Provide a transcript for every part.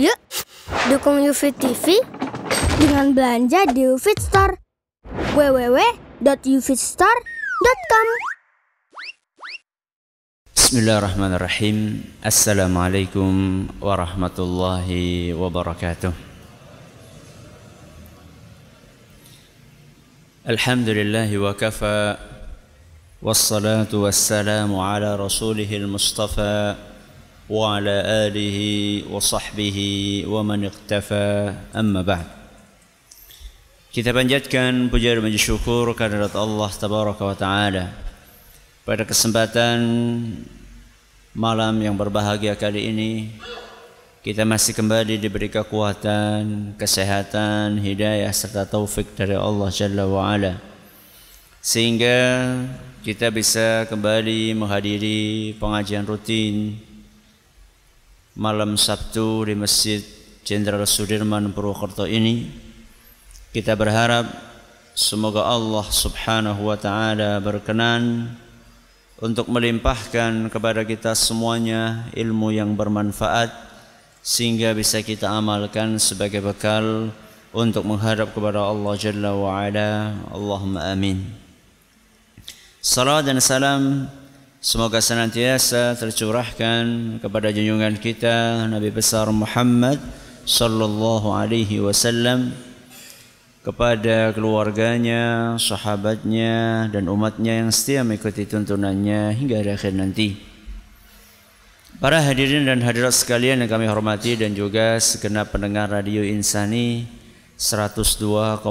Yuk, dukung UFIT TV dengan belanja di UFIT Store. www.ufitstore.com Bismillahirrahmanirrahim. Assalamualaikum warahmatullahi wabarakatuh. Alhamdulillahi wa kafa wassalatu wassalamu ala rasulihil mustafa wa sahbihi wa man iqtafa amma ba'd. Kita panjatkan puja dan syukur kehadirat Allah tabaraka wa taala pada kesempatan malam yang berbahagia kali ini kita masih kembali diberi kekuatan, kesehatan, hidayah serta taufik dari Allah Jalla wa ala. Sehingga kita bisa kembali menghadiri pengajian rutin malam Sabtu di Masjid Jenderal Sudirman Purwokerto ini. Kita berharap semoga Allah Subhanahu wa taala berkenan untuk melimpahkan kepada kita semuanya ilmu yang bermanfaat sehingga bisa kita amalkan sebagai bekal untuk menghadap kepada Allah Jalla wa Ala. Allahumma amin. Salam dan salam semoga senantiasa tercurahkan kepada junjungan kita Nabi besar Muhammad sallallahu alaihi wasallam kepada keluarganya, sahabatnya dan umatnya yang setia mengikuti tuntunannya hingga akhir nanti. Para hadirin dan hadirat sekalian yang kami hormati dan juga segenap pendengar Radio Insani 102,2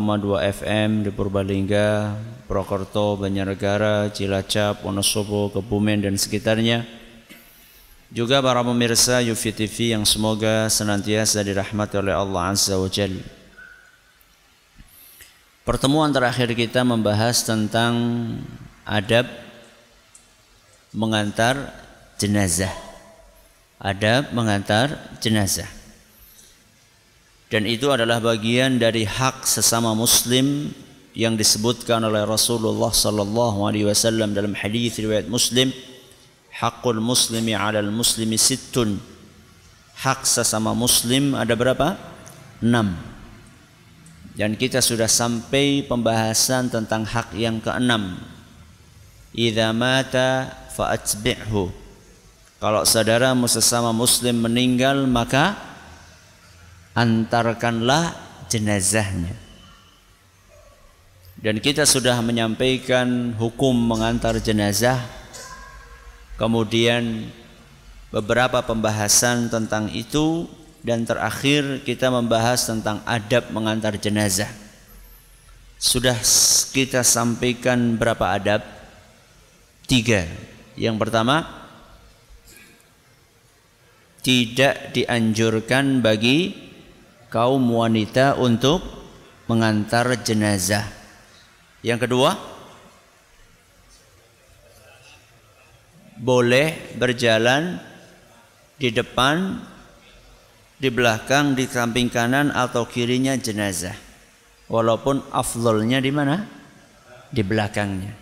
FM di Purbalingga, Prokerto, Banjarnegara, Cilacap, Wonosobo, Kebumen dan sekitarnya. Juga para pemirsa Yufi TV yang semoga senantiasa dirahmati oleh Allah Azza wa Jal. Pertemuan terakhir kita membahas tentang adab mengantar jenazah adab mengantar jenazah. Dan itu adalah bagian dari hak sesama muslim yang disebutkan oleh Rasulullah sallallahu alaihi wasallam dalam hadis riwayat Muslim, hakul muslimi 'alal muslimi sittun. Hak sesama muslim ada berapa? Enam. Dan kita sudah sampai pembahasan tentang hak yang keenam. Idza mata fa atbi'hu kalau saudaramu sesama muslim meninggal maka antarkanlah jenazahnya. Dan kita sudah menyampaikan hukum mengantar jenazah. Kemudian beberapa pembahasan tentang itu dan terakhir kita membahas tentang adab mengantar jenazah. Sudah kita sampaikan berapa adab? Tiga. Yang pertama, tidak dianjurkan bagi kaum wanita untuk mengantar jenazah. Yang kedua, boleh berjalan di depan, di belakang, di samping kanan atau kirinya jenazah. Walaupun afdolnya di mana? Di belakangnya.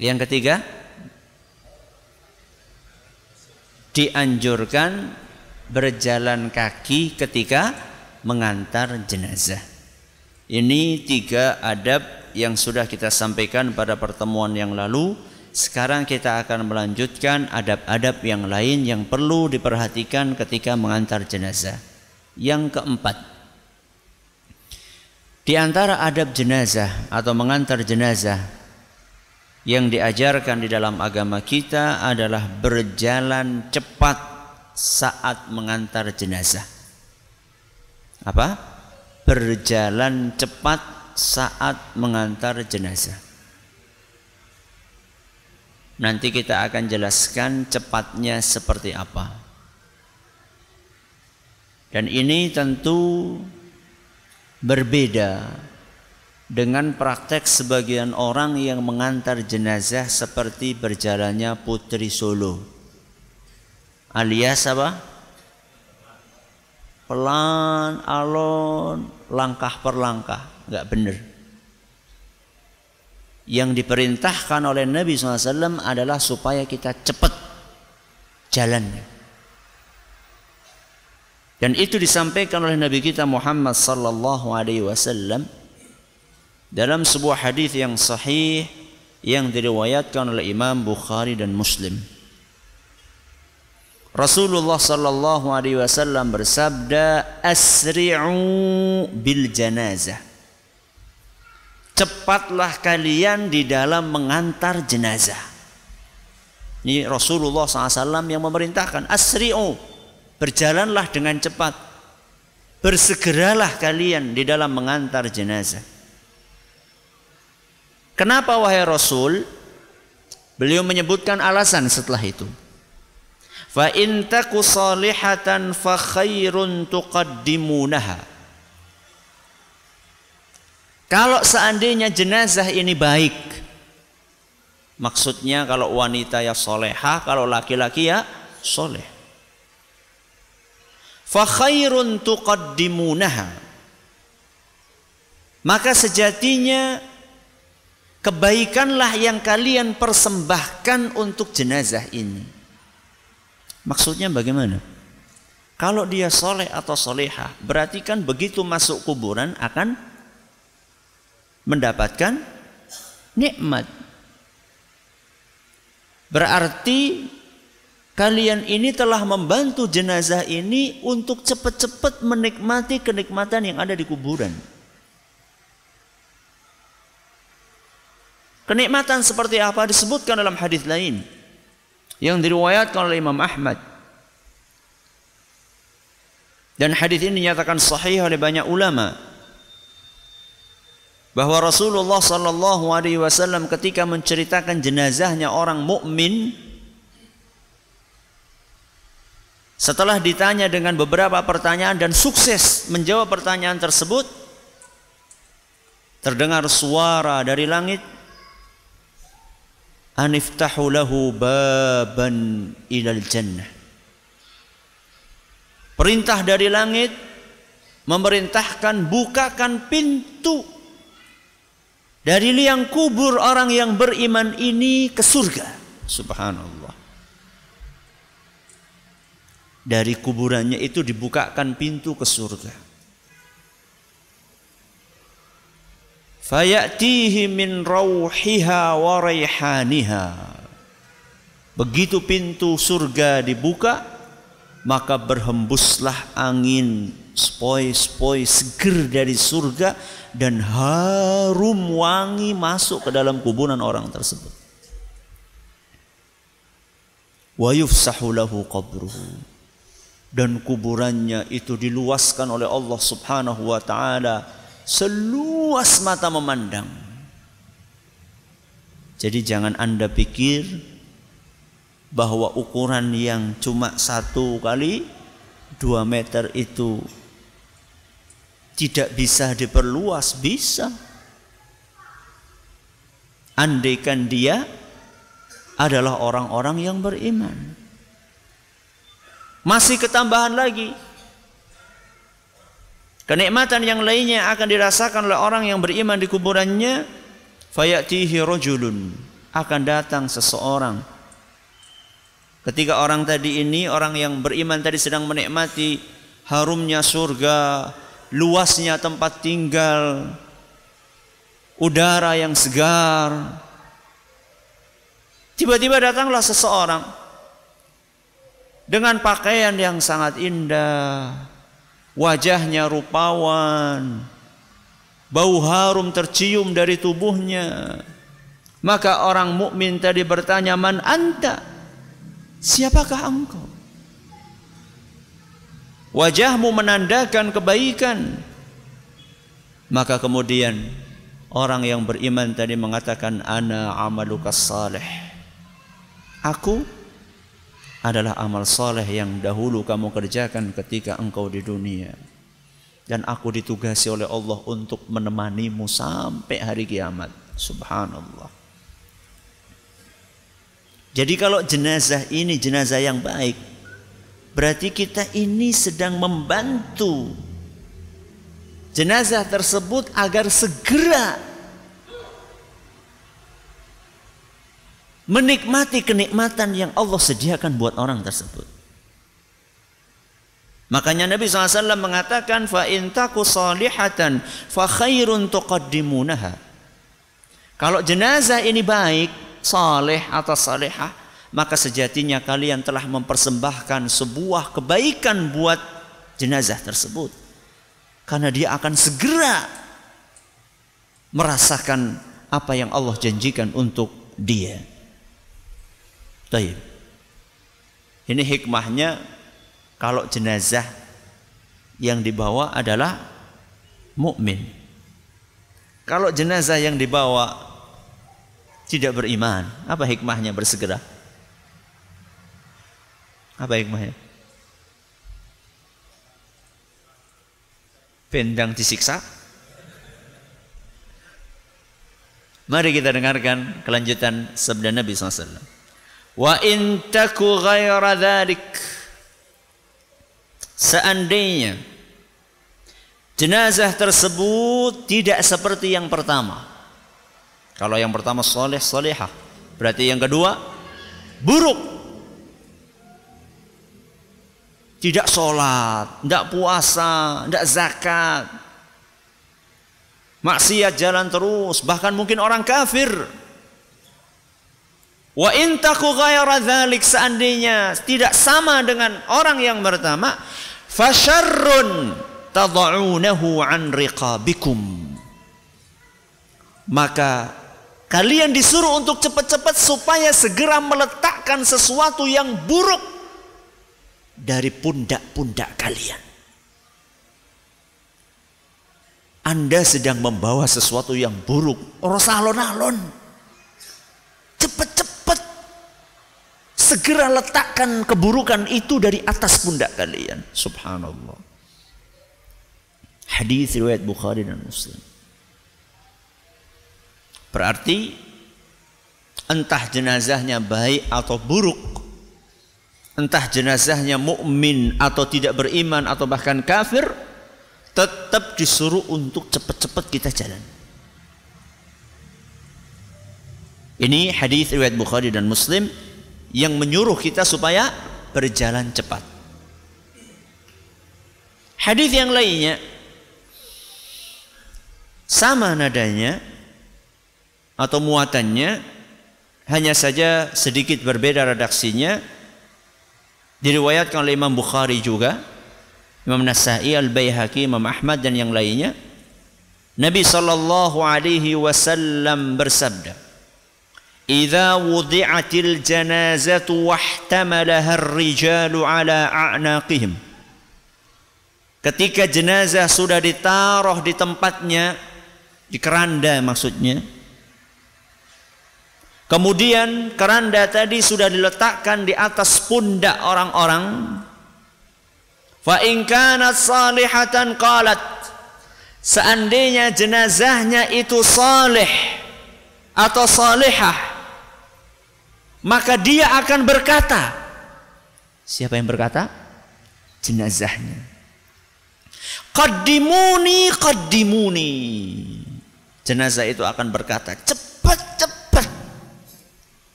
Yang ketiga, dianjurkan berjalan kaki ketika mengantar jenazah. Ini tiga adab yang sudah kita sampaikan pada pertemuan yang lalu. Sekarang kita akan melanjutkan adab-adab yang lain yang perlu diperhatikan ketika mengantar jenazah. Yang keempat, di antara adab jenazah atau mengantar jenazah yang diajarkan di dalam agama kita adalah berjalan cepat saat mengantar jenazah. Apa? Berjalan cepat saat mengantar jenazah. Nanti kita akan jelaskan cepatnya seperti apa. Dan ini tentu berbeda dengan praktek sebagian orang yang mengantar jenazah seperti berjalannya putri Solo. Alias apa? Pelan, alon, langkah per langkah, nggak benar. Yang diperintahkan oleh Nabi SAW adalah supaya kita cepat jalannya. Dan itu disampaikan oleh Nabi kita Muhammad sallallahu alaihi wasallam dalam sebuah hadis yang sahih yang diriwayatkan oleh Imam Bukhari dan Muslim. Rasulullah sallallahu alaihi wasallam bersabda, "Asri'u bil janazah." Cepatlah kalian di dalam mengantar jenazah. Ini Rasulullah SAW yang memerintahkan, "Asri'u." Berjalanlah dengan cepat. Bersegeralah kalian di dalam mengantar jenazah. Kenapa wahai Rasul? Beliau menyebutkan alasan setelah itu. Fa in taku salihatan fa khairun tuqaddimunaha. Kalau seandainya jenazah ini baik, maksudnya kalau wanita ya soleha, kalau laki-laki ya soleh. Fa khairun tuqaddimunaha. Maka sejatinya Kebaikanlah yang kalian persembahkan untuk jenazah ini. Maksudnya bagaimana? Kalau dia soleh atau soleha, berarti kan begitu masuk kuburan akan mendapatkan nikmat. Berarti kalian ini telah membantu jenazah ini untuk cepat-cepat menikmati kenikmatan yang ada di kuburan. Kenikmatan seperti apa disebutkan dalam hadis lain yang diriwayatkan oleh Imam Ahmad. Dan hadis ini dinyatakan sahih oleh banyak ulama bahwa Rasulullah sallallahu alaihi wasallam ketika menceritakan jenazahnya orang mukmin setelah ditanya dengan beberapa pertanyaan dan sukses menjawab pertanyaan tersebut terdengar suara dari langit aniftahu lahu baban ilal jannah. Perintah dari langit memerintahkan bukakan pintu dari liang kubur orang yang beriman ini ke surga. Subhanallah. Dari kuburannya itu dibukakan pintu ke surga fayatihi min rauhiha wa raihaniha. Begitu pintu surga dibuka maka berhembuslah angin spoi-spoi seger dari surga dan harum wangi masuk ke dalam kuburan orang tersebut. Wa yufsahu lahu qabruhu. Dan kuburannya itu diluaskan oleh Allah Subhanahu wa taala seluas mata memandang. Jadi jangan Anda pikir bahwa ukuran yang cuma satu kali dua meter itu tidak bisa diperluas, bisa. Andaikan dia adalah orang-orang yang beriman. Masih ketambahan lagi, Kenikmatan yang lainnya akan dirasakan oleh orang yang beriman di kuburannya. Fayatihi rojulun. Akan datang seseorang. Ketika orang tadi ini, orang yang beriman tadi sedang menikmati harumnya surga, luasnya tempat tinggal, udara yang segar. Tiba-tiba datanglah seseorang dengan pakaian yang sangat indah, wajahnya rupawan, bau harum tercium dari tubuhnya. Maka orang mukmin tadi bertanya, "Man anta?" Siapakah engkau? Wajahmu menandakan kebaikan. Maka kemudian orang yang beriman tadi mengatakan, "Ana amalukas salih." Aku adalah amal soleh yang dahulu kamu kerjakan ketika engkau di dunia. Dan aku ditugasi oleh Allah untuk menemanimu sampai hari kiamat. Subhanallah. Jadi kalau jenazah ini jenazah yang baik, berarti kita ini sedang membantu jenazah tersebut agar segera menikmati kenikmatan yang Allah sediakan buat orang tersebut. Makanya Nabi SAW mengatakan fa intaku salihatan fa khairun tuqaddimunaha. Kalau jenazah ini baik, saleh atau salehah, maka sejatinya kalian telah mempersembahkan sebuah kebaikan buat jenazah tersebut. Karena dia akan segera merasakan apa yang Allah janjikan untuk dia. Taib. Ini hikmahnya kalau jenazah yang dibawa adalah mukmin. Kalau jenazah yang dibawa tidak beriman, apa hikmahnya bersegera? Apa hikmahnya? Pendang disiksa? Mari kita dengarkan kelanjutan sabda Nabi SAW. Wa in taku ghaira dhalik Seandainya jenazah tersebut tidak seperti yang pertama. Kalau yang pertama soleh solehah, berarti yang kedua buruk. Tidak sholat, tidak puasa, tidak zakat. Maksiat jalan terus, bahkan mungkin orang kafir. Wa in taku ghaira dzalik seandainya tidak sama dengan orang yang pertama, fasharrun tad'unahu an riqabikum. Maka kalian disuruh untuk cepat-cepat supaya segera meletakkan sesuatu yang buruk dari pundak-pundak kalian. Anda sedang membawa sesuatu yang buruk rasa alon-alon cepat-cepat Segera letakkan keburukan itu dari atas pundak kalian. Subhanallah. Hadis riwayat Bukhari dan Muslim. Berarti entah jenazahnya baik atau buruk, entah jenazahnya mukmin atau tidak beriman atau bahkan kafir, tetap disuruh untuk cepat-cepat kita jalan. Ini hadis riwayat Bukhari dan Muslim yang menyuruh kita supaya berjalan cepat. Hadis yang lainnya sama nadanya atau muatannya hanya saja sedikit berbeda redaksinya diriwayatkan oleh Imam Bukhari juga Imam Nasai, Al-Baihaqi, Imam Ahmad dan yang lainnya Nabi sallallahu alaihi wasallam bersabda إذا وضعت الجنازة واحتملها الرجال على أعناقهم Ketika jenazah sudah ditaruh di tempatnya, di keranda maksudnya. Kemudian keranda tadi sudah diletakkan di atas pundak orang-orang. Fa in kanat salihatan qalat. Seandainya jenazahnya itu salih atau salihah maka dia akan berkata siapa yang berkata? Jenazahnya. Qaddimuni qaddimuni. Jenazah itu akan berkata cepat cepat.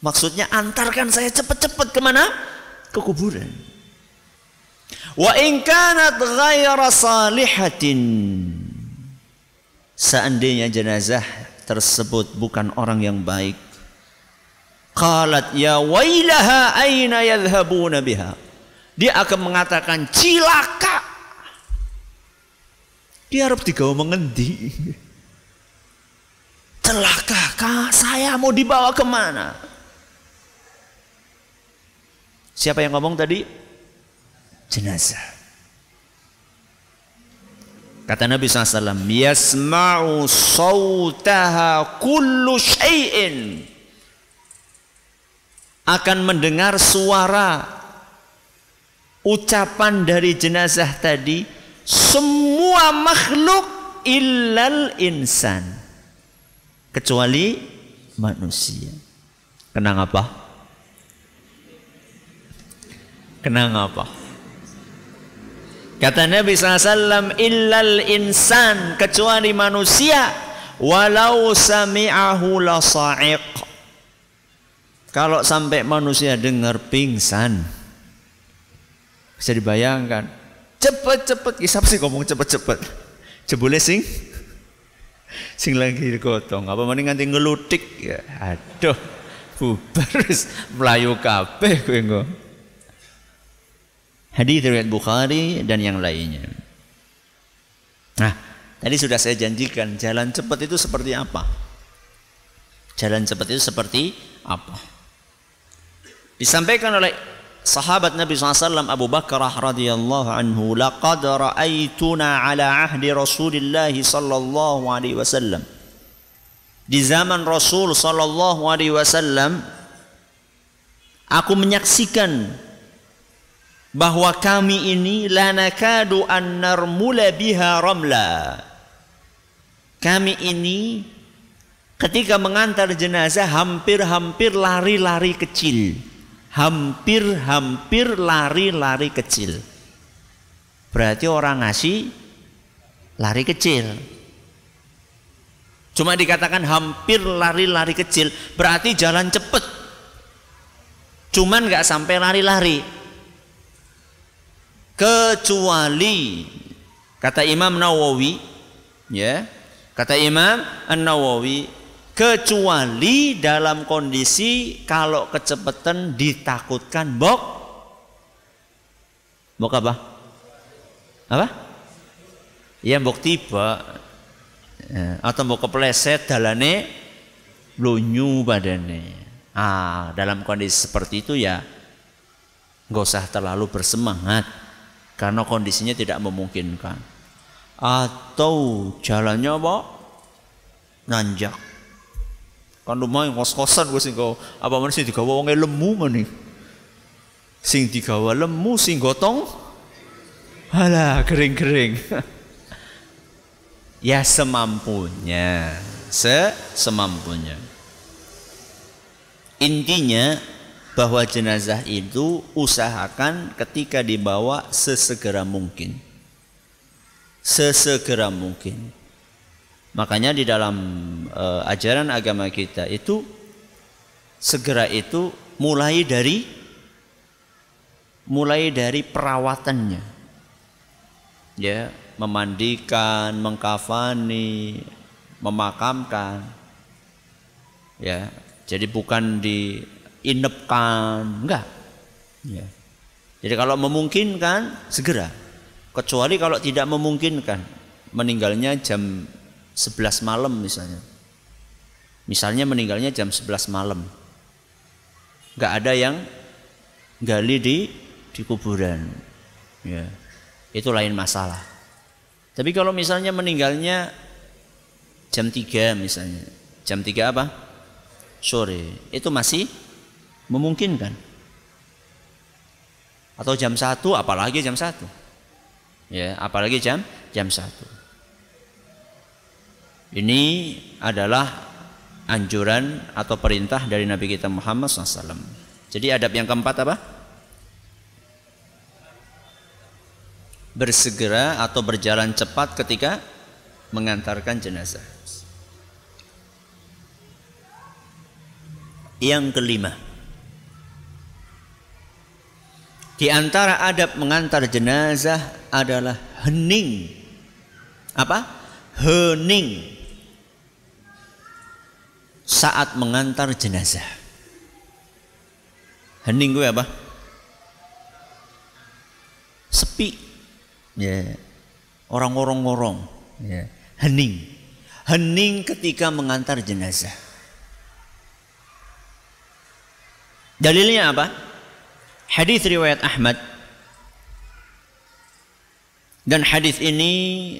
Maksudnya antarkan saya cepat-cepat ke mana ke kuburan. Wa in kanat ghaira salihatin. Seandainya jenazah tersebut bukan orang yang baik Qalat ya wailaha aina yadhhabuna biha. Dia akan mengatakan cilaka. Dia harus digawa mengendi. Celaka saya mau dibawa ke mana? Siapa yang ngomong tadi? Jenazah. Kata Nabi SAW, Yasma'u sawtaha kullu syai'in akan mendengar suara ucapan dari jenazah tadi semua makhluk illal insan kecuali manusia. Kenang apa? Kenang apa? Kata Nabi SAW, illal insan, kecuali manusia, walau sami'ahu la sa'iq. Kalau sampai manusia dengar pingsan, Bisa dibayangkan. Cepet-cepet, kisah sih ngomong cepet-cepet. Jebule sing sing lagi digotong. Apa mending nganti ngelutik ya. Aduh, bubar melayu kowe engko. Hadis riwayat Bukhari dan yang lainnya. Nah, tadi sudah saya janjikan jalan cepat itu seperti apa? Jalan cepat itu seperti apa? Disampaikan oleh sahabat Nabi SAW Abu Bakar radhiyallahu anhu, "Laqad ra'aituna ala ahdi Rasulillah sallallahu alaihi wasallam." Di zaman Rasul sallallahu alaihi wasallam aku menyaksikan bahwa kami ini lanakadu an narmula biha ramla. Kami ini ketika mengantar jenazah hampir-hampir lari-lari kecil. Hampir-hampir lari-lari kecil. Berarti orang ngasih lari kecil. Cuma dikatakan hampir lari-lari kecil, berarti jalan cepet. Cuman nggak sampai lari-lari kecuali kata Imam Nawawi ya kata Imam An Nawawi kecuali dalam kondisi kalau kecepatan ditakutkan bok bok apa? Apa? Ya bok tiba. Atau bok kepleset dalane lunyu badannya. Ah dalam kondisi seperti itu ya nggak usah terlalu bersemangat karena kondisinya tidak memungkinkan. Atau jalannya apa nanjak kan lumayan kos-kosan gue sing apa mana sing digawa? Wong lemu mana? Sing digawa lemu sing gotong. Halah kering-kering. Ya semampunya. Se semampunya. Intinya bahwa jenazah itu usahakan ketika dibawa sesegera mungkin. Sesegera mungkin. Makanya di dalam uh, ajaran agama kita itu segera itu mulai dari mulai dari perawatannya. Ya, memandikan, mengkafani, memakamkan. Ya, jadi bukan di inepkan, enggak. Ya. Jadi kalau memungkinkan segera. Kecuali kalau tidak memungkinkan, meninggalnya jam 11 malam misalnya. Misalnya meninggalnya jam 11 malam. Enggak ada yang gali di di kuburan. Ya. Itu lain masalah. Tapi kalau misalnya meninggalnya jam 3 misalnya. Jam 3 apa? Sore. Itu masih memungkinkan. Atau jam satu, apalagi jam satu. Ya, apalagi jam jam satu. Ini adalah anjuran atau perintah dari Nabi kita Muhammad SAW. Jadi adab yang keempat apa? Bersegera atau berjalan cepat ketika mengantarkan jenazah. Yang kelima, Di antara adab mengantar jenazah adalah hening. Apa? Hening. Saat mengantar jenazah. Hening gue apa? Sepi. Ya. Orang-orang ngorong. Ya. Hening. Hening ketika mengantar jenazah. Dalilnya apa? Hadis riwayat Ahmad dan hadis ini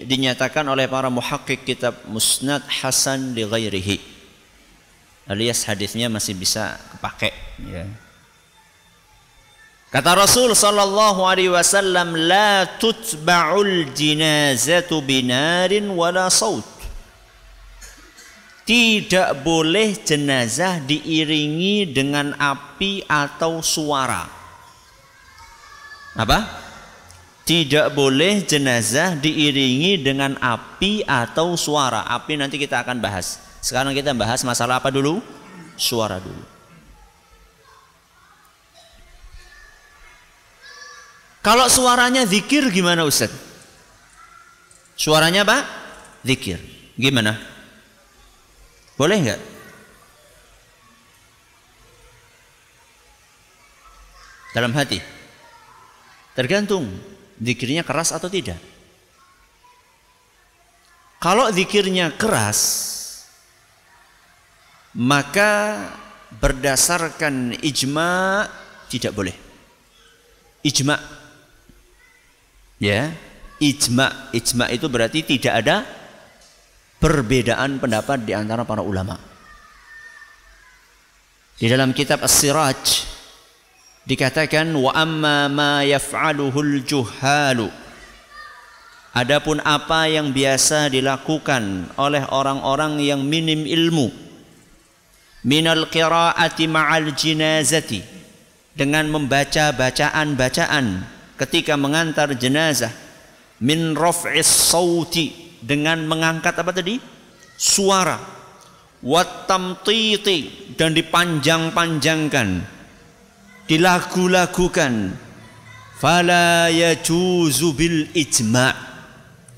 dinyatakan oleh para muhakkik kitab Musnad Hasan di ghairihi. Alias hadisnya masih bisa kepake ya. Kata Rasul sallallahu alaihi wasallam la tutba'ul jinazatu binarin wala saut. Tidak boleh jenazah diiringi dengan api atau suara apa? Tidak boleh jenazah diiringi dengan api atau suara. Api nanti kita akan bahas. Sekarang kita bahas masalah apa dulu? Suara dulu. Kalau suaranya zikir gimana Ustaz? Suaranya apa? Zikir. Gimana? Boleh nggak? Dalam hati. Tergantung zikirnya keras atau tidak. Kalau zikirnya keras, maka berdasarkan ijma tidak boleh. Ijma. Ya, ijma. Ijma itu berarti tidak ada perbedaan pendapat di antara para ulama. Di dalam kitab As-Siraj dikatakan wa amma ma yaf'aluhul juhalu Adapun apa yang biasa dilakukan oleh orang-orang yang minim ilmu minal qiraati ma'al jinazati. Dengan membaca bacaan-bacaan ketika mengantar jenazah. Min raf'is sauti. Dengan mengangkat apa tadi? Suara. Watamtiti dan dipanjang-panjangkan. Dilagu-lagukan. Fala yajuzu bil ijma'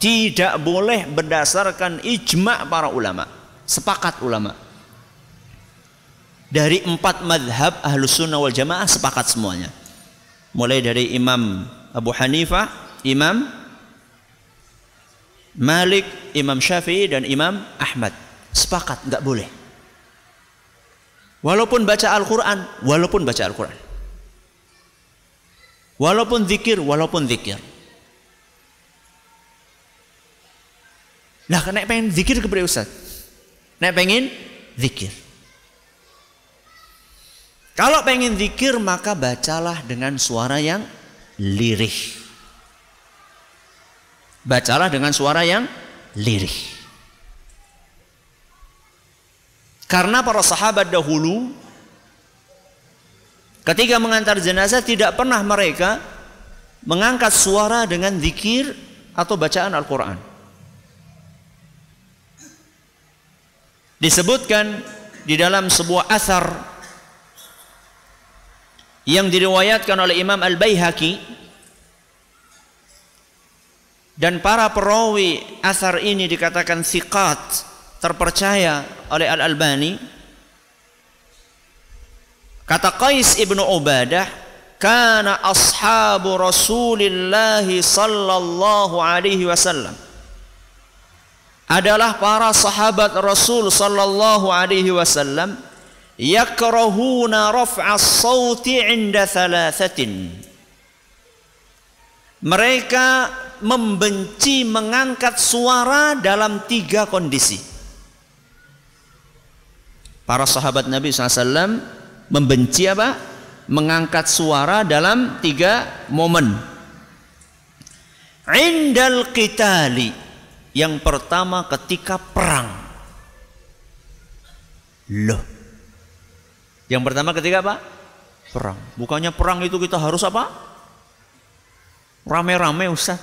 tidak boleh berdasarkan ijma' para ulama. Sepakat ulama dari empat madhab ahlus sunnah wal jamaah sepakat semuanya. Mulai dari Imam Abu Hanifah, Imam Malik, Imam Syafi'i dan Imam Ahmad. Sepakat, nggak boleh. Walaupun baca Al-Quran, walaupun baca Al-Quran. Walaupun zikir, walaupun zikir. Lah, nek pengen zikir kepada Ustaz. Nek pengen zikir. Kalau pengen zikir maka bacalah dengan suara yang lirih. Bacalah dengan suara yang lirih. Karena para sahabat dahulu ketika mengantar jenazah tidak pernah mereka mengangkat suara dengan zikir atau bacaan Al-Quran. Disebutkan di dalam sebuah asar yang diriwayatkan oleh Imam Al-Baihaqi dan para perawi asar ini dikatakan siqat terpercaya oleh Al-Albani. Kata Qais ibnu Ubadah kana ashabu Rasulillah sallallahu alaihi wasallam. Adalah para sahabat Rasul sallallahu alaihi wasallam yakrahuna raf'a sauti 'inda thalathatin. Mereka membenci mengangkat suara dalam tiga kondisi. Para sahabat Nabi SAW membenci apa? mengangkat suara dalam tiga momen. Indal qitali yang pertama ketika perang. Loh yang pertama ketika apa? Perang. Bukannya perang itu kita harus apa? Rame-rame Ustaz.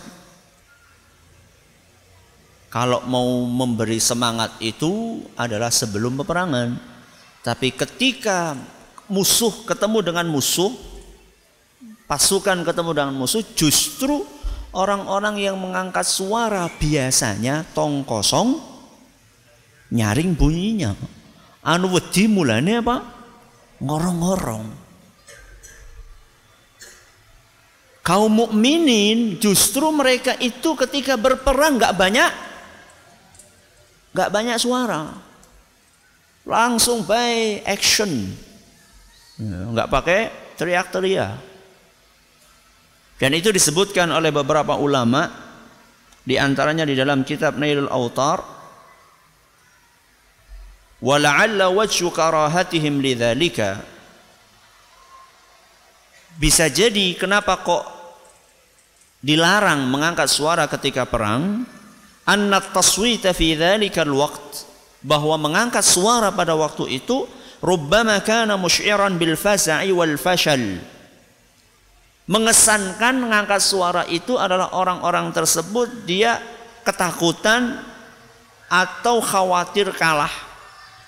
Kalau mau memberi semangat itu adalah sebelum peperangan. Tapi ketika musuh ketemu dengan musuh, pasukan ketemu dengan musuh, justru orang-orang yang mengangkat suara biasanya tong kosong nyaring bunyinya. Anu wedi mulane apa? Ngorong-ngorong. Kaum mukminin justru mereka itu ketika berperang nggak banyak nggak banyak suara. Langsung by action. nggak pakai teriak-teriak. Dan itu disebutkan oleh beberapa ulama di antaranya di dalam kitab Nailul Autar wala'alla wajhu karahatihim lidzalika bisa jadi kenapa kok dilarang mengangkat suara ketika perang? Anna taswita fi dzalikal waqt bahwa mengangkat suara pada waktu itu rubbama kana musy'iran bil fasa'i wal fashal. Mengesankan mengangkat suara itu adalah orang-orang tersebut dia ketakutan atau khawatir kalah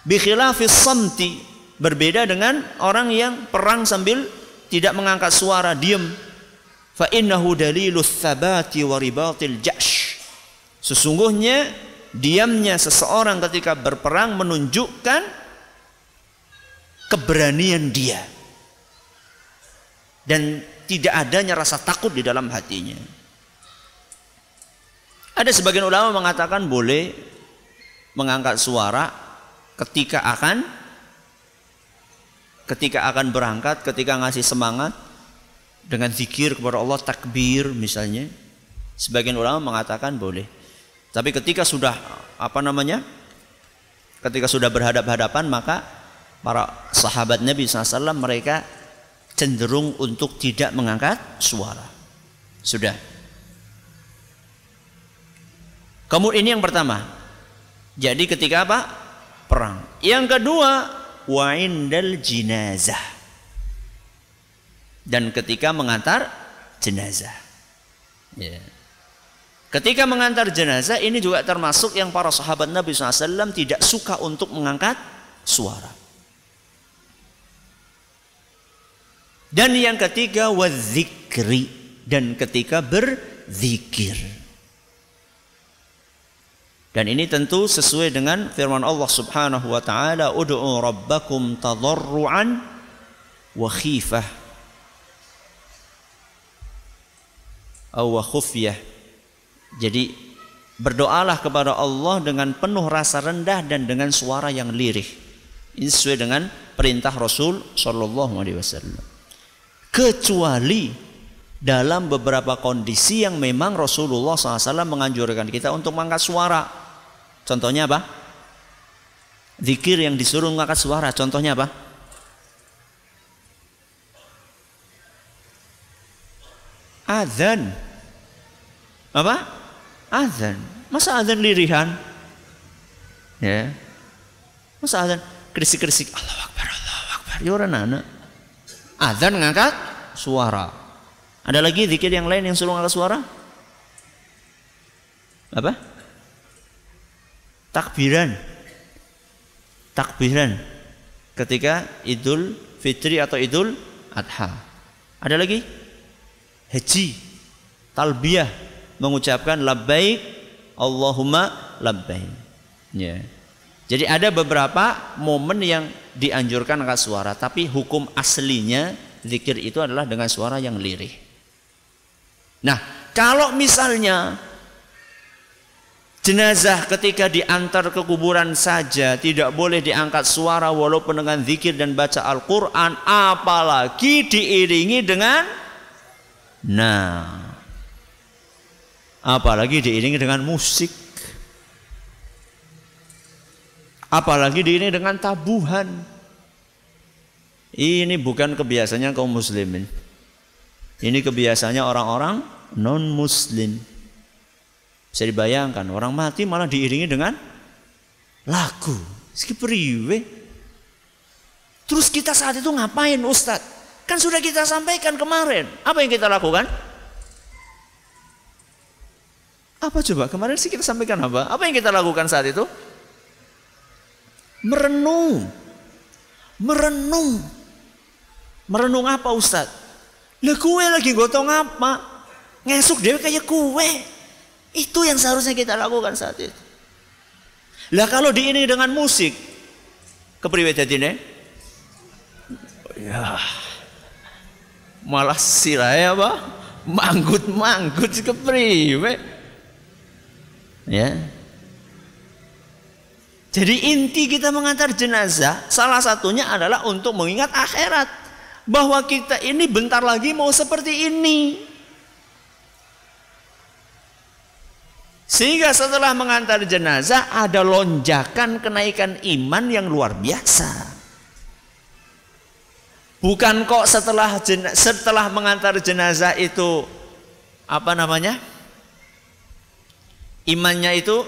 Bikhilafis samti berbeda dengan orang yang perang sambil tidak mengangkat suara, diam. fa innahu dalilus thabati wa ribatil jash. Sesungguhnya diamnya seseorang ketika berperang menunjukkan keberanian dia dan tidak adanya rasa takut di dalam hatinya. Ada sebagian ulama mengatakan boleh mengangkat suara ketika akan ketika akan berangkat, ketika ngasih semangat dengan zikir kepada Allah takbir misalnya. Sebagian ulama mengatakan boleh. Tapi ketika sudah apa namanya? Ketika sudah berhadap-hadapan maka para sahabat Nabi SAW mereka cenderung untuk tidak mengangkat suara. Sudah. Kamu ini yang pertama. Jadi ketika apa? Perang. Yang kedua, wa indal jinazah. Dan ketika mengantar jenazah. Ya. Ketika mengantar jenazah ini juga termasuk yang para sahabat Nabi SAW tidak suka untuk mengangkat suara. Dan yang ketiga wadzikri dan ketika berzikir. Dan ini tentu sesuai dengan firman Allah Subhanahu wa taala, "Ud'u rabbakum tadarruan wa khifah." Aw khufyah jadi berdoalah kepada Allah dengan penuh rasa rendah dan dengan suara yang lirih. Ini sesuai dengan perintah Rasul Shallallahu Alaihi Wasallam. Kecuali dalam beberapa kondisi yang memang Rasulullah SAW menganjurkan kita untuk mengangkat suara. Contohnya apa? Zikir yang disuruh mengangkat suara. Contohnya apa? Azan. Apa? azan. Masa azan lirihan? Ya. Masa azan kerisik-kerisik Allah Akbar, Allah Akbar. Ya orang anak. Azan ngangkat suara. Ada lagi zikir yang lain yang suruh ngangkat suara? Apa? Takbiran. Takbiran. Ketika Idul Fitri atau Idul Adha. Ada lagi? Haji. Talbiyah mengucapkan labbaik Allahumma labbaik. Ya. Jadi ada beberapa momen yang dianjurkan angkat suara, tapi hukum aslinya zikir itu adalah dengan suara yang lirih. Nah, kalau misalnya jenazah ketika diantar ke kuburan saja tidak boleh diangkat suara walaupun dengan zikir dan baca Al-Qur'an apalagi diiringi dengan nah. Apalagi diiringi dengan musik. Apalagi diiringi dengan tabuhan. Ini bukan kebiasaannya kaum muslimin. Ini kebiasaannya orang-orang non muslim bisa dibayangkan orang mati malah diiringi dengan lagu Skiperiwe. terus kita saat itu ngapain Ustadz kan sudah kita sampaikan kemarin apa yang kita lakukan apa coba? Kemarin sih kita sampaikan apa? Apa yang kita lakukan saat itu? Merenung. Merenung. Merenung apa Ustaz? Lah kue lagi gotong apa? Ngesuk dia kayak kue. Itu yang seharusnya kita lakukan saat itu. Lah kalau diiringi dengan musik, kepriwe ini? Ya. Malah sirai apa? Manggut-manggut kepriwe. Ya. Jadi inti kita mengantar jenazah salah satunya adalah untuk mengingat akhirat bahwa kita ini bentar lagi mau seperti ini. Sehingga setelah mengantar jenazah ada lonjakan kenaikan iman yang luar biasa. Bukan kok setelah setelah mengantar jenazah itu apa namanya? imannya itu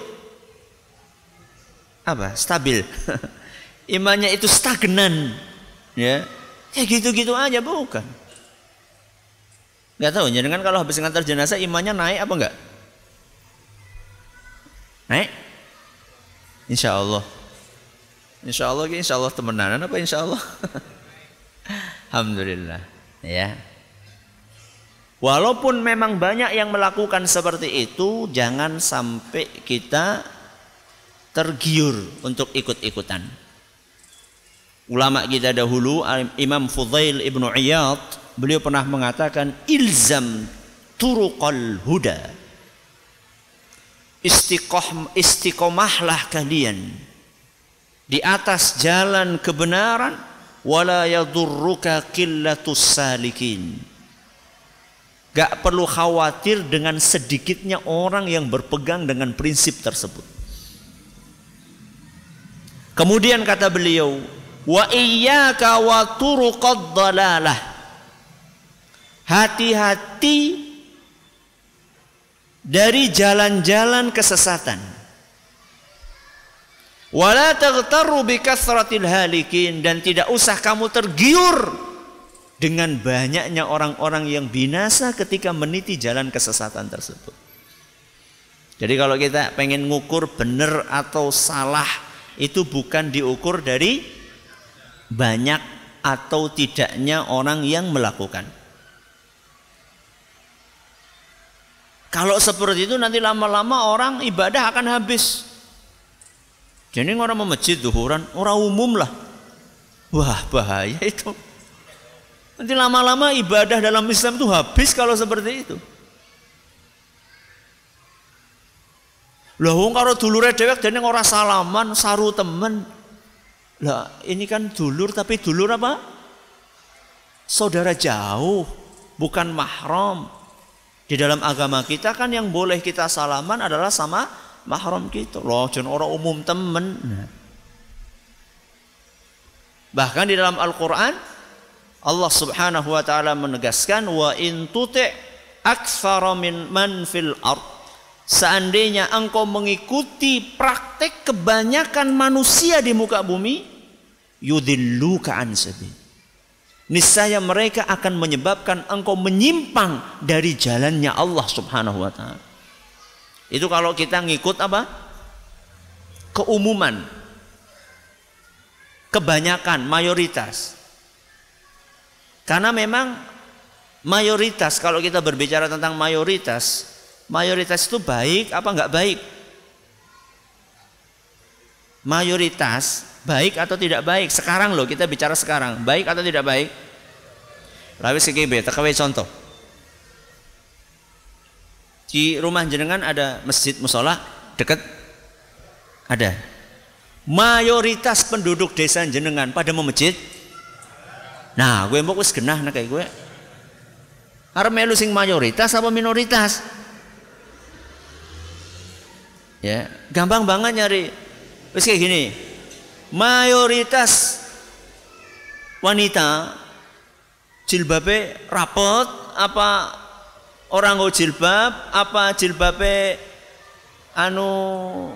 apa? Stabil. Imannya itu stagnan. Ya. Ya gitu-gitu aja bukan. Nggak tahu dengan kalau habis ngantar jenazah imannya naik apa enggak naik? Insya Allah insya Allah insya Allah temenan apa insya Allah Alhamdulillah. Ya. Walaupun memang banyak yang melakukan seperti itu, jangan sampai kita tergiur untuk ikut-ikutan. Ulama kita dahulu Imam Fudail Ibnu Iyad beliau pernah mengatakan ilzam turuqal huda istiqoh istiqomahlah kalian di atas jalan kebenaran wala yadurruka qillatus salikin Gak perlu khawatir dengan sedikitnya orang yang berpegang dengan prinsip tersebut. Kemudian kata beliau, wa iyyaka wa turuqad dalalah. Hati-hati dari jalan-jalan kesesatan. Wala taghtarru bi halikin dan tidak usah kamu tergiur dengan banyaknya orang-orang yang binasa ketika meniti jalan kesesatan tersebut. Jadi kalau kita pengen ngukur benar atau salah itu bukan diukur dari banyak atau tidaknya orang yang melakukan. Kalau seperti itu nanti lama-lama orang ibadah akan habis. Jadi orang mau masjid duhuran, orang umum lah. Wah bahaya itu. Nanti lama-lama ibadah dalam Islam itu habis kalau seperti itu. Lah wong karo dulure dhewek dene ora salaman, saru temen. Lah ini kan dulur tapi dulur apa? Saudara jauh, bukan mahram. Di dalam agama kita kan yang boleh kita salaman adalah sama mahram kita. Loh, jangan orang umum temen. Nah. Bahkan di dalam Al-Quran Allah Subhanahu wa taala menegaskan wa in tuti' aktsara min man fil ard seandainya engkau mengikuti praktek kebanyakan manusia di muka bumi yudilluka an sabil niscaya mereka akan menyebabkan engkau menyimpang dari jalannya Allah Subhanahu wa taala. Itu kalau kita ngikut apa? Keumuman. Kebanyakan mayoritas. Karena memang mayoritas kalau kita berbicara tentang mayoritas, mayoritas itu baik apa enggak baik? Mayoritas baik atau tidak baik? Sekarang loh kita bicara sekarang, baik atau tidak baik? Lalu CGB, tekawe contoh. Di rumah jenengan ada masjid musola dekat ada. Mayoritas penduduk desa jenengan pada mau masjid Nah, gue mau wis genah kayak gue. Arep melu sing mayoritas apa minoritas? Ya, gampang banget nyari. Wis kayak gini. Mayoritas wanita jilbabe rapot apa orang go jilbab apa jilbabe anu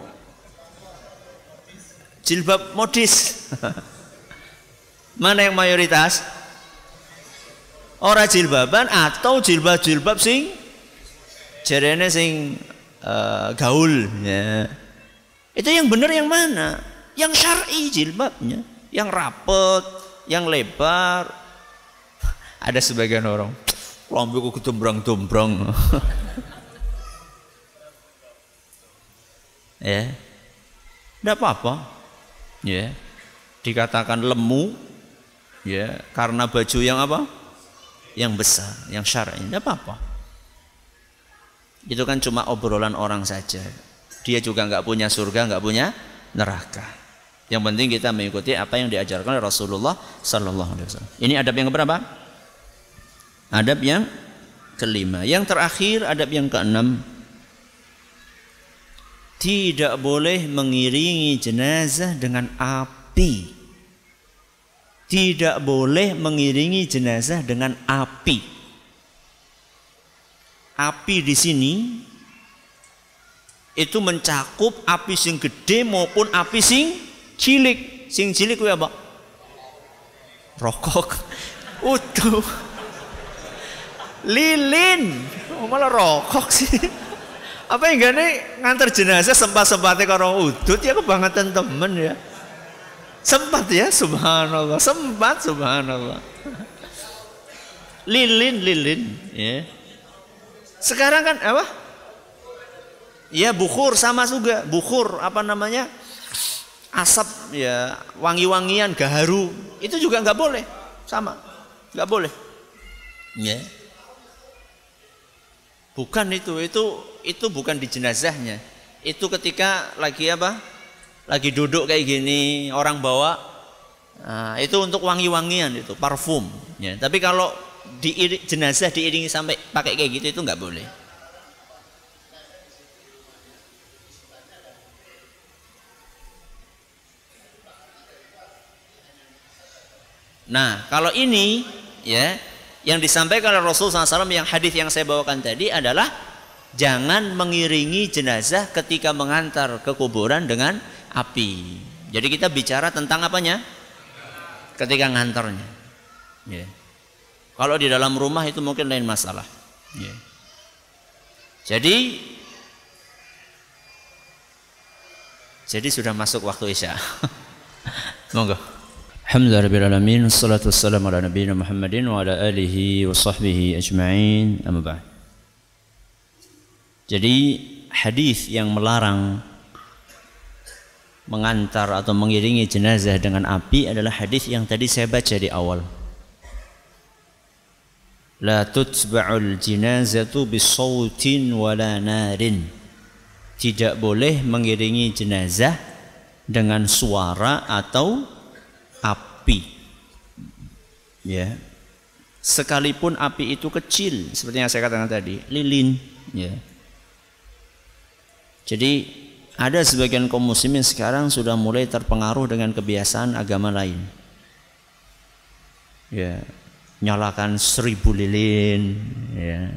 jilbab modis Mana yang mayoritas? Orang jilbaban atau jilbab-jilbab sing jarene sing uh, gaul ya. Itu yang benar yang mana? Yang syar'i jilbabnya, yang rapet, yang lebar. Ada sebagian orang, lambeku ketumbrang-tumbrang. ya. Tidak apa-apa. Ya. Dikatakan lemu, ya karena baju yang apa yang besar yang syar'i tidak apa-apa itu kan cuma obrolan orang saja dia juga nggak punya surga nggak punya neraka yang penting kita mengikuti apa yang diajarkan oleh Rasulullah Sallallahu Alaihi Wasallam. Ini adab yang keberapa? Adab yang kelima. Yang terakhir adab yang keenam. Tidak boleh mengiringi jenazah dengan api. Tidak boleh mengiringi jenazah dengan api. Api di sini itu mencakup api sing gede maupun api sing cilik. Sing cilik kuwi apa? Rokok. Utuh. Lilin. Oh, malah rokok sih. Apa yang gane ngantar jenazah sempat-sempatnya karo udut ya kebangetan temen ya. Sempat ya, subhanallah. Sempat, subhanallah. Lilin, lilin. Ya. Sekarang kan apa? Ya bukur sama juga, bukur apa namanya? Asap ya wangi-wangian gaharu itu juga nggak boleh, sama nggak boleh. Ya. Bukan itu, itu itu bukan di jenazahnya. Itu ketika lagi apa? Lagi duduk kayak gini, orang bawa nah, itu untuk wangi-wangian itu, parfum. Ya. Tapi kalau di jenazah diiringi sampai pakai kayak gitu itu nggak boleh. Nah, kalau ini ya yang disampaikan oleh Rasul SAW yang hadis yang saya bawakan tadi adalah jangan mengiringi jenazah ketika mengantar ke kuburan dengan api. Jadi kita bicara tentang apanya? Ketika ngantarnya. Ya. Kalau di dalam rumah itu mungkin lain masalah. Ya. Jadi jadi sudah masuk waktu isya. Monggo. Alhamdulillah alamin wassalatu wassalamu ala nabiyina Muhammadin wa ala alihi wa sahbihi ajma'in amma ba'd. Jadi hadis yang melarang mengantar atau mengiringi jenazah dengan api adalah hadis yang tadi saya baca di awal. La tutba'ul jinazatu bisautin wala narin. Tidak boleh mengiringi jenazah dengan suara atau api. Ya. Sekalipun api itu kecil, seperti yang saya katakan tadi, lilin, ya. Jadi ada sebagian kaum muslimin sekarang sudah mulai terpengaruh dengan kebiasaan agama lain. Ya, nyalakan seribu lilin, ya.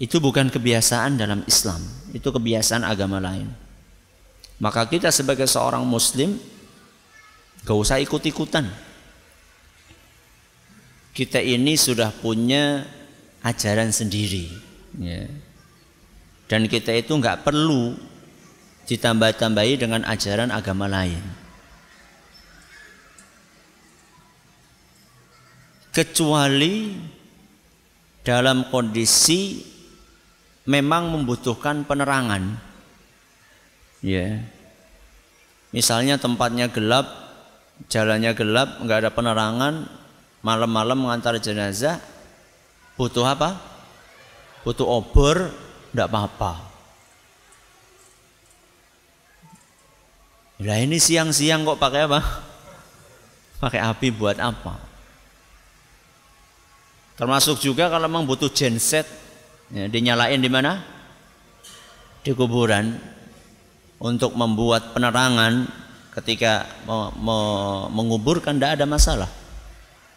Itu bukan kebiasaan dalam Islam, itu kebiasaan agama lain. Maka kita sebagai seorang muslim Gak usah ikut-ikutan. Kita ini sudah punya ajaran sendiri. Ya. Dan kita itu nggak perlu ditambah-tambahi dengan ajaran agama lain. Kecuali dalam kondisi memang membutuhkan penerangan. Ya. Misalnya tempatnya gelap, jalannya gelap, nggak ada penerangan, malam-malam mengantar jenazah, butuh apa? Butuh obor, nggak apa-apa. Lah ini siang-siang kok pakai apa? Pakai api buat apa? Termasuk juga kalau memang butuh genset, ya, dinyalain di mana? Di kuburan untuk membuat penerangan ketika menguburkan tidak ada masalah.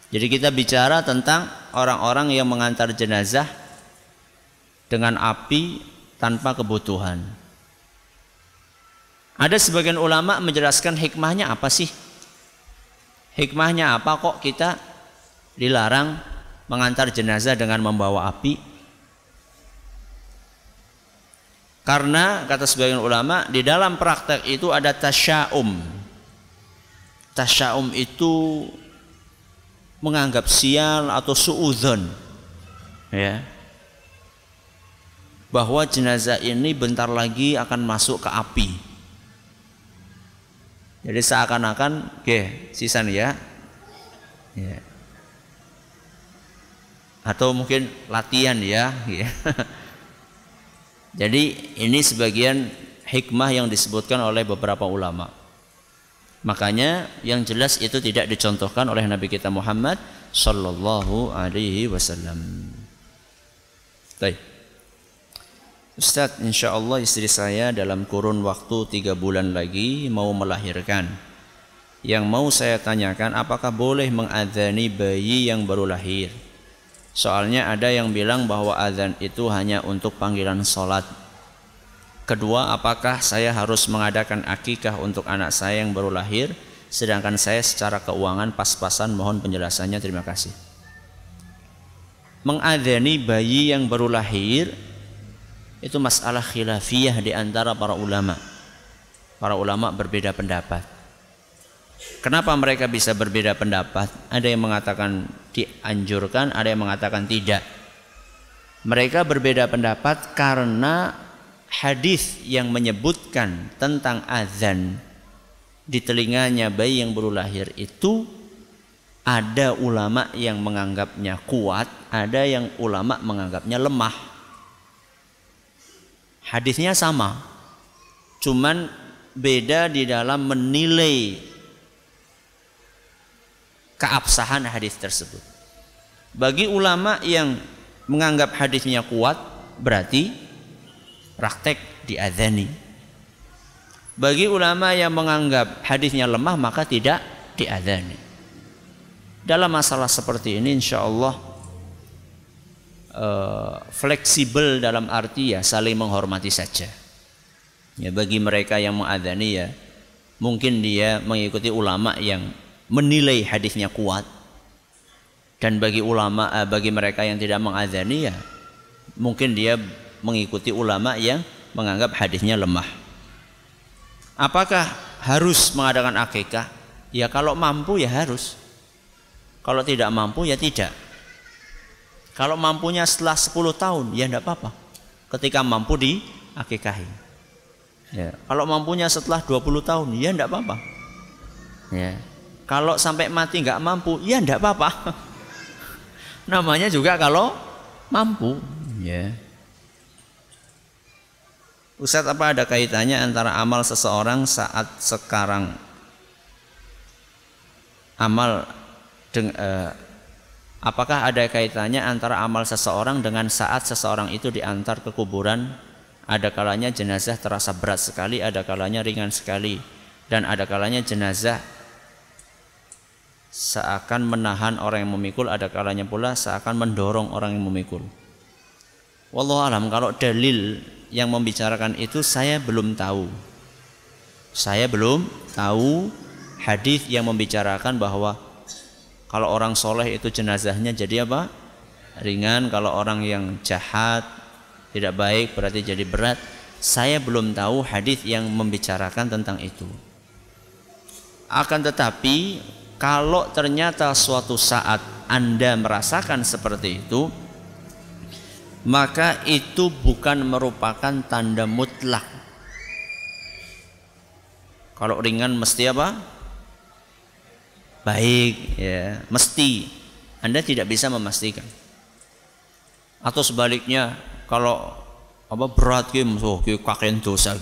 Jadi kita bicara tentang orang-orang yang mengantar jenazah dengan api tanpa kebutuhan. Ada sebagian ulama menjelaskan hikmahnya apa sih? Hikmahnya apa kok kita dilarang mengantar jenazah dengan membawa api? Karena kata sebagian ulama di dalam praktek itu ada tasyaum. Tasyaum itu menganggap sial atau suudzon. Ya. Bahwa jenazah ini bentar lagi akan masuk ke api. Jadi seakan-akan, oke, sisa nih ya. ya. Atau mungkin latihan ya. ya. Jadi ini sebagian hikmah yang disebutkan oleh beberapa ulama. Makanya yang jelas itu tidak dicontohkan oleh Nabi kita Muhammad sallallahu alaihi wasallam. Baik. Ustaz, insya Allah istri saya dalam kurun waktu tiga bulan lagi mau melahirkan. Yang mau saya tanyakan, apakah boleh mengadani bayi yang baru lahir? Soalnya ada yang bilang bahwa azan itu hanya untuk panggilan sholat. Kedua, apakah saya harus mengadakan akikah untuk anak saya yang baru lahir, sedangkan saya secara keuangan pas-pasan mohon penjelasannya. Terima kasih. Mengadani bayi yang baru lahir itu masalah khilafiyah di antara para ulama. Para ulama berbeda pendapat. Kenapa mereka bisa berbeda pendapat? Ada yang mengatakan dianjurkan, ada yang mengatakan tidak. Mereka berbeda pendapat karena hadis yang menyebutkan tentang azan di telinganya bayi yang baru lahir itu ada ulama yang menganggapnya kuat, ada yang ulama menganggapnya lemah. Hadisnya sama, cuman beda di dalam menilai keabsahan hadis tersebut. Bagi ulama yang menganggap hadisnya kuat, berarti praktek diadani. Bagi ulama yang menganggap hadisnya lemah, maka tidak diadani. Dalam masalah seperti ini insya Allah uh, fleksibel dalam arti ya saling menghormati saja. Ya bagi mereka yang mengadani ya mungkin dia mengikuti ulama yang menilai hadisnya kuat dan bagi ulama uh, bagi mereka yang tidak mengadani ya mungkin dia mengikuti ulama yang menganggap hadisnya lemah. Apakah harus mengadakan akikah? Ya kalau mampu ya harus. Kalau tidak mampu ya tidak. Kalau mampunya setelah 10 tahun ya tidak apa-apa. Ketika mampu di akikahi. Ya. Kalau mampunya setelah 20 tahun ya tidak apa-apa. Ya. Kalau sampai mati nggak mampu ya tidak apa-apa. Namanya juga kalau mampu. Ya. Ustadz apa ada kaitannya antara amal seseorang saat sekarang amal Deng, eh, apakah ada kaitannya antara amal seseorang dengan saat seseorang itu diantar ke kuburan? Ada kalanya jenazah terasa berat sekali, ada kalanya ringan sekali, dan ada kalanya jenazah seakan menahan orang yang memikul, ada kalanya pula seakan mendorong orang yang memikul. Wallahu alam kalau dalil yang membicarakan itu saya belum tahu. Saya belum tahu hadis yang membicarakan bahwa kalau orang soleh itu jenazahnya jadi apa? Ringan. Kalau orang yang jahat, tidak baik berarti jadi berat. Saya belum tahu hadis yang membicarakan tentang itu. Akan tetapi kalau ternyata suatu saat Anda merasakan seperti itu, maka itu bukan merupakan tanda mutlak. Kalau ringan mesti apa? baik ya mesti Anda tidak bisa memastikan atau sebaliknya kalau apa berat gitu oh kakek dosa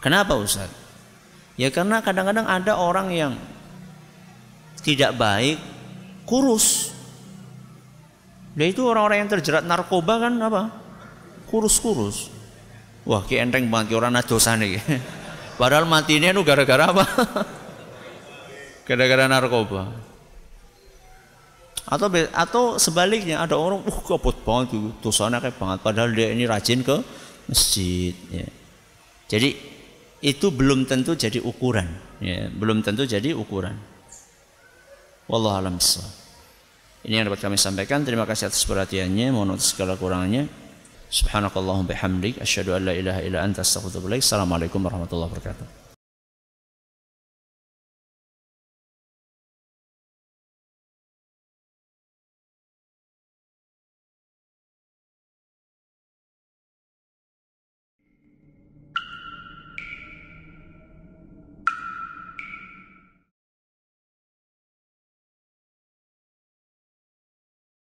kenapa Ustaz ya karena kadang-kadang ada orang yang tidak baik kurus. Dia itu orang-orang yang terjerat narkoba kan apa? Kurus-kurus. Wah ki enteng banget orang dosa nih padahal matinya itu gara-gara apa? Gara-gara narkoba. Atau atau sebaliknya ada orang uh kapot banget dosanya kayak banget. Padahal dia ini rajin ke masjid ya. jadi itu belum tentu jadi ukuran. Ya belum tentu jadi ukuran. Wallahu alam ini yang dapat kami sampaikan. Terima kasih atas perhatiannya. Mohon atas segala kurangnya. Subhanakallahumma bihamdik. Asyhadu an la ilaha illa anta astaghfiruka assalamualaikum warahmatullahi wabarakatuh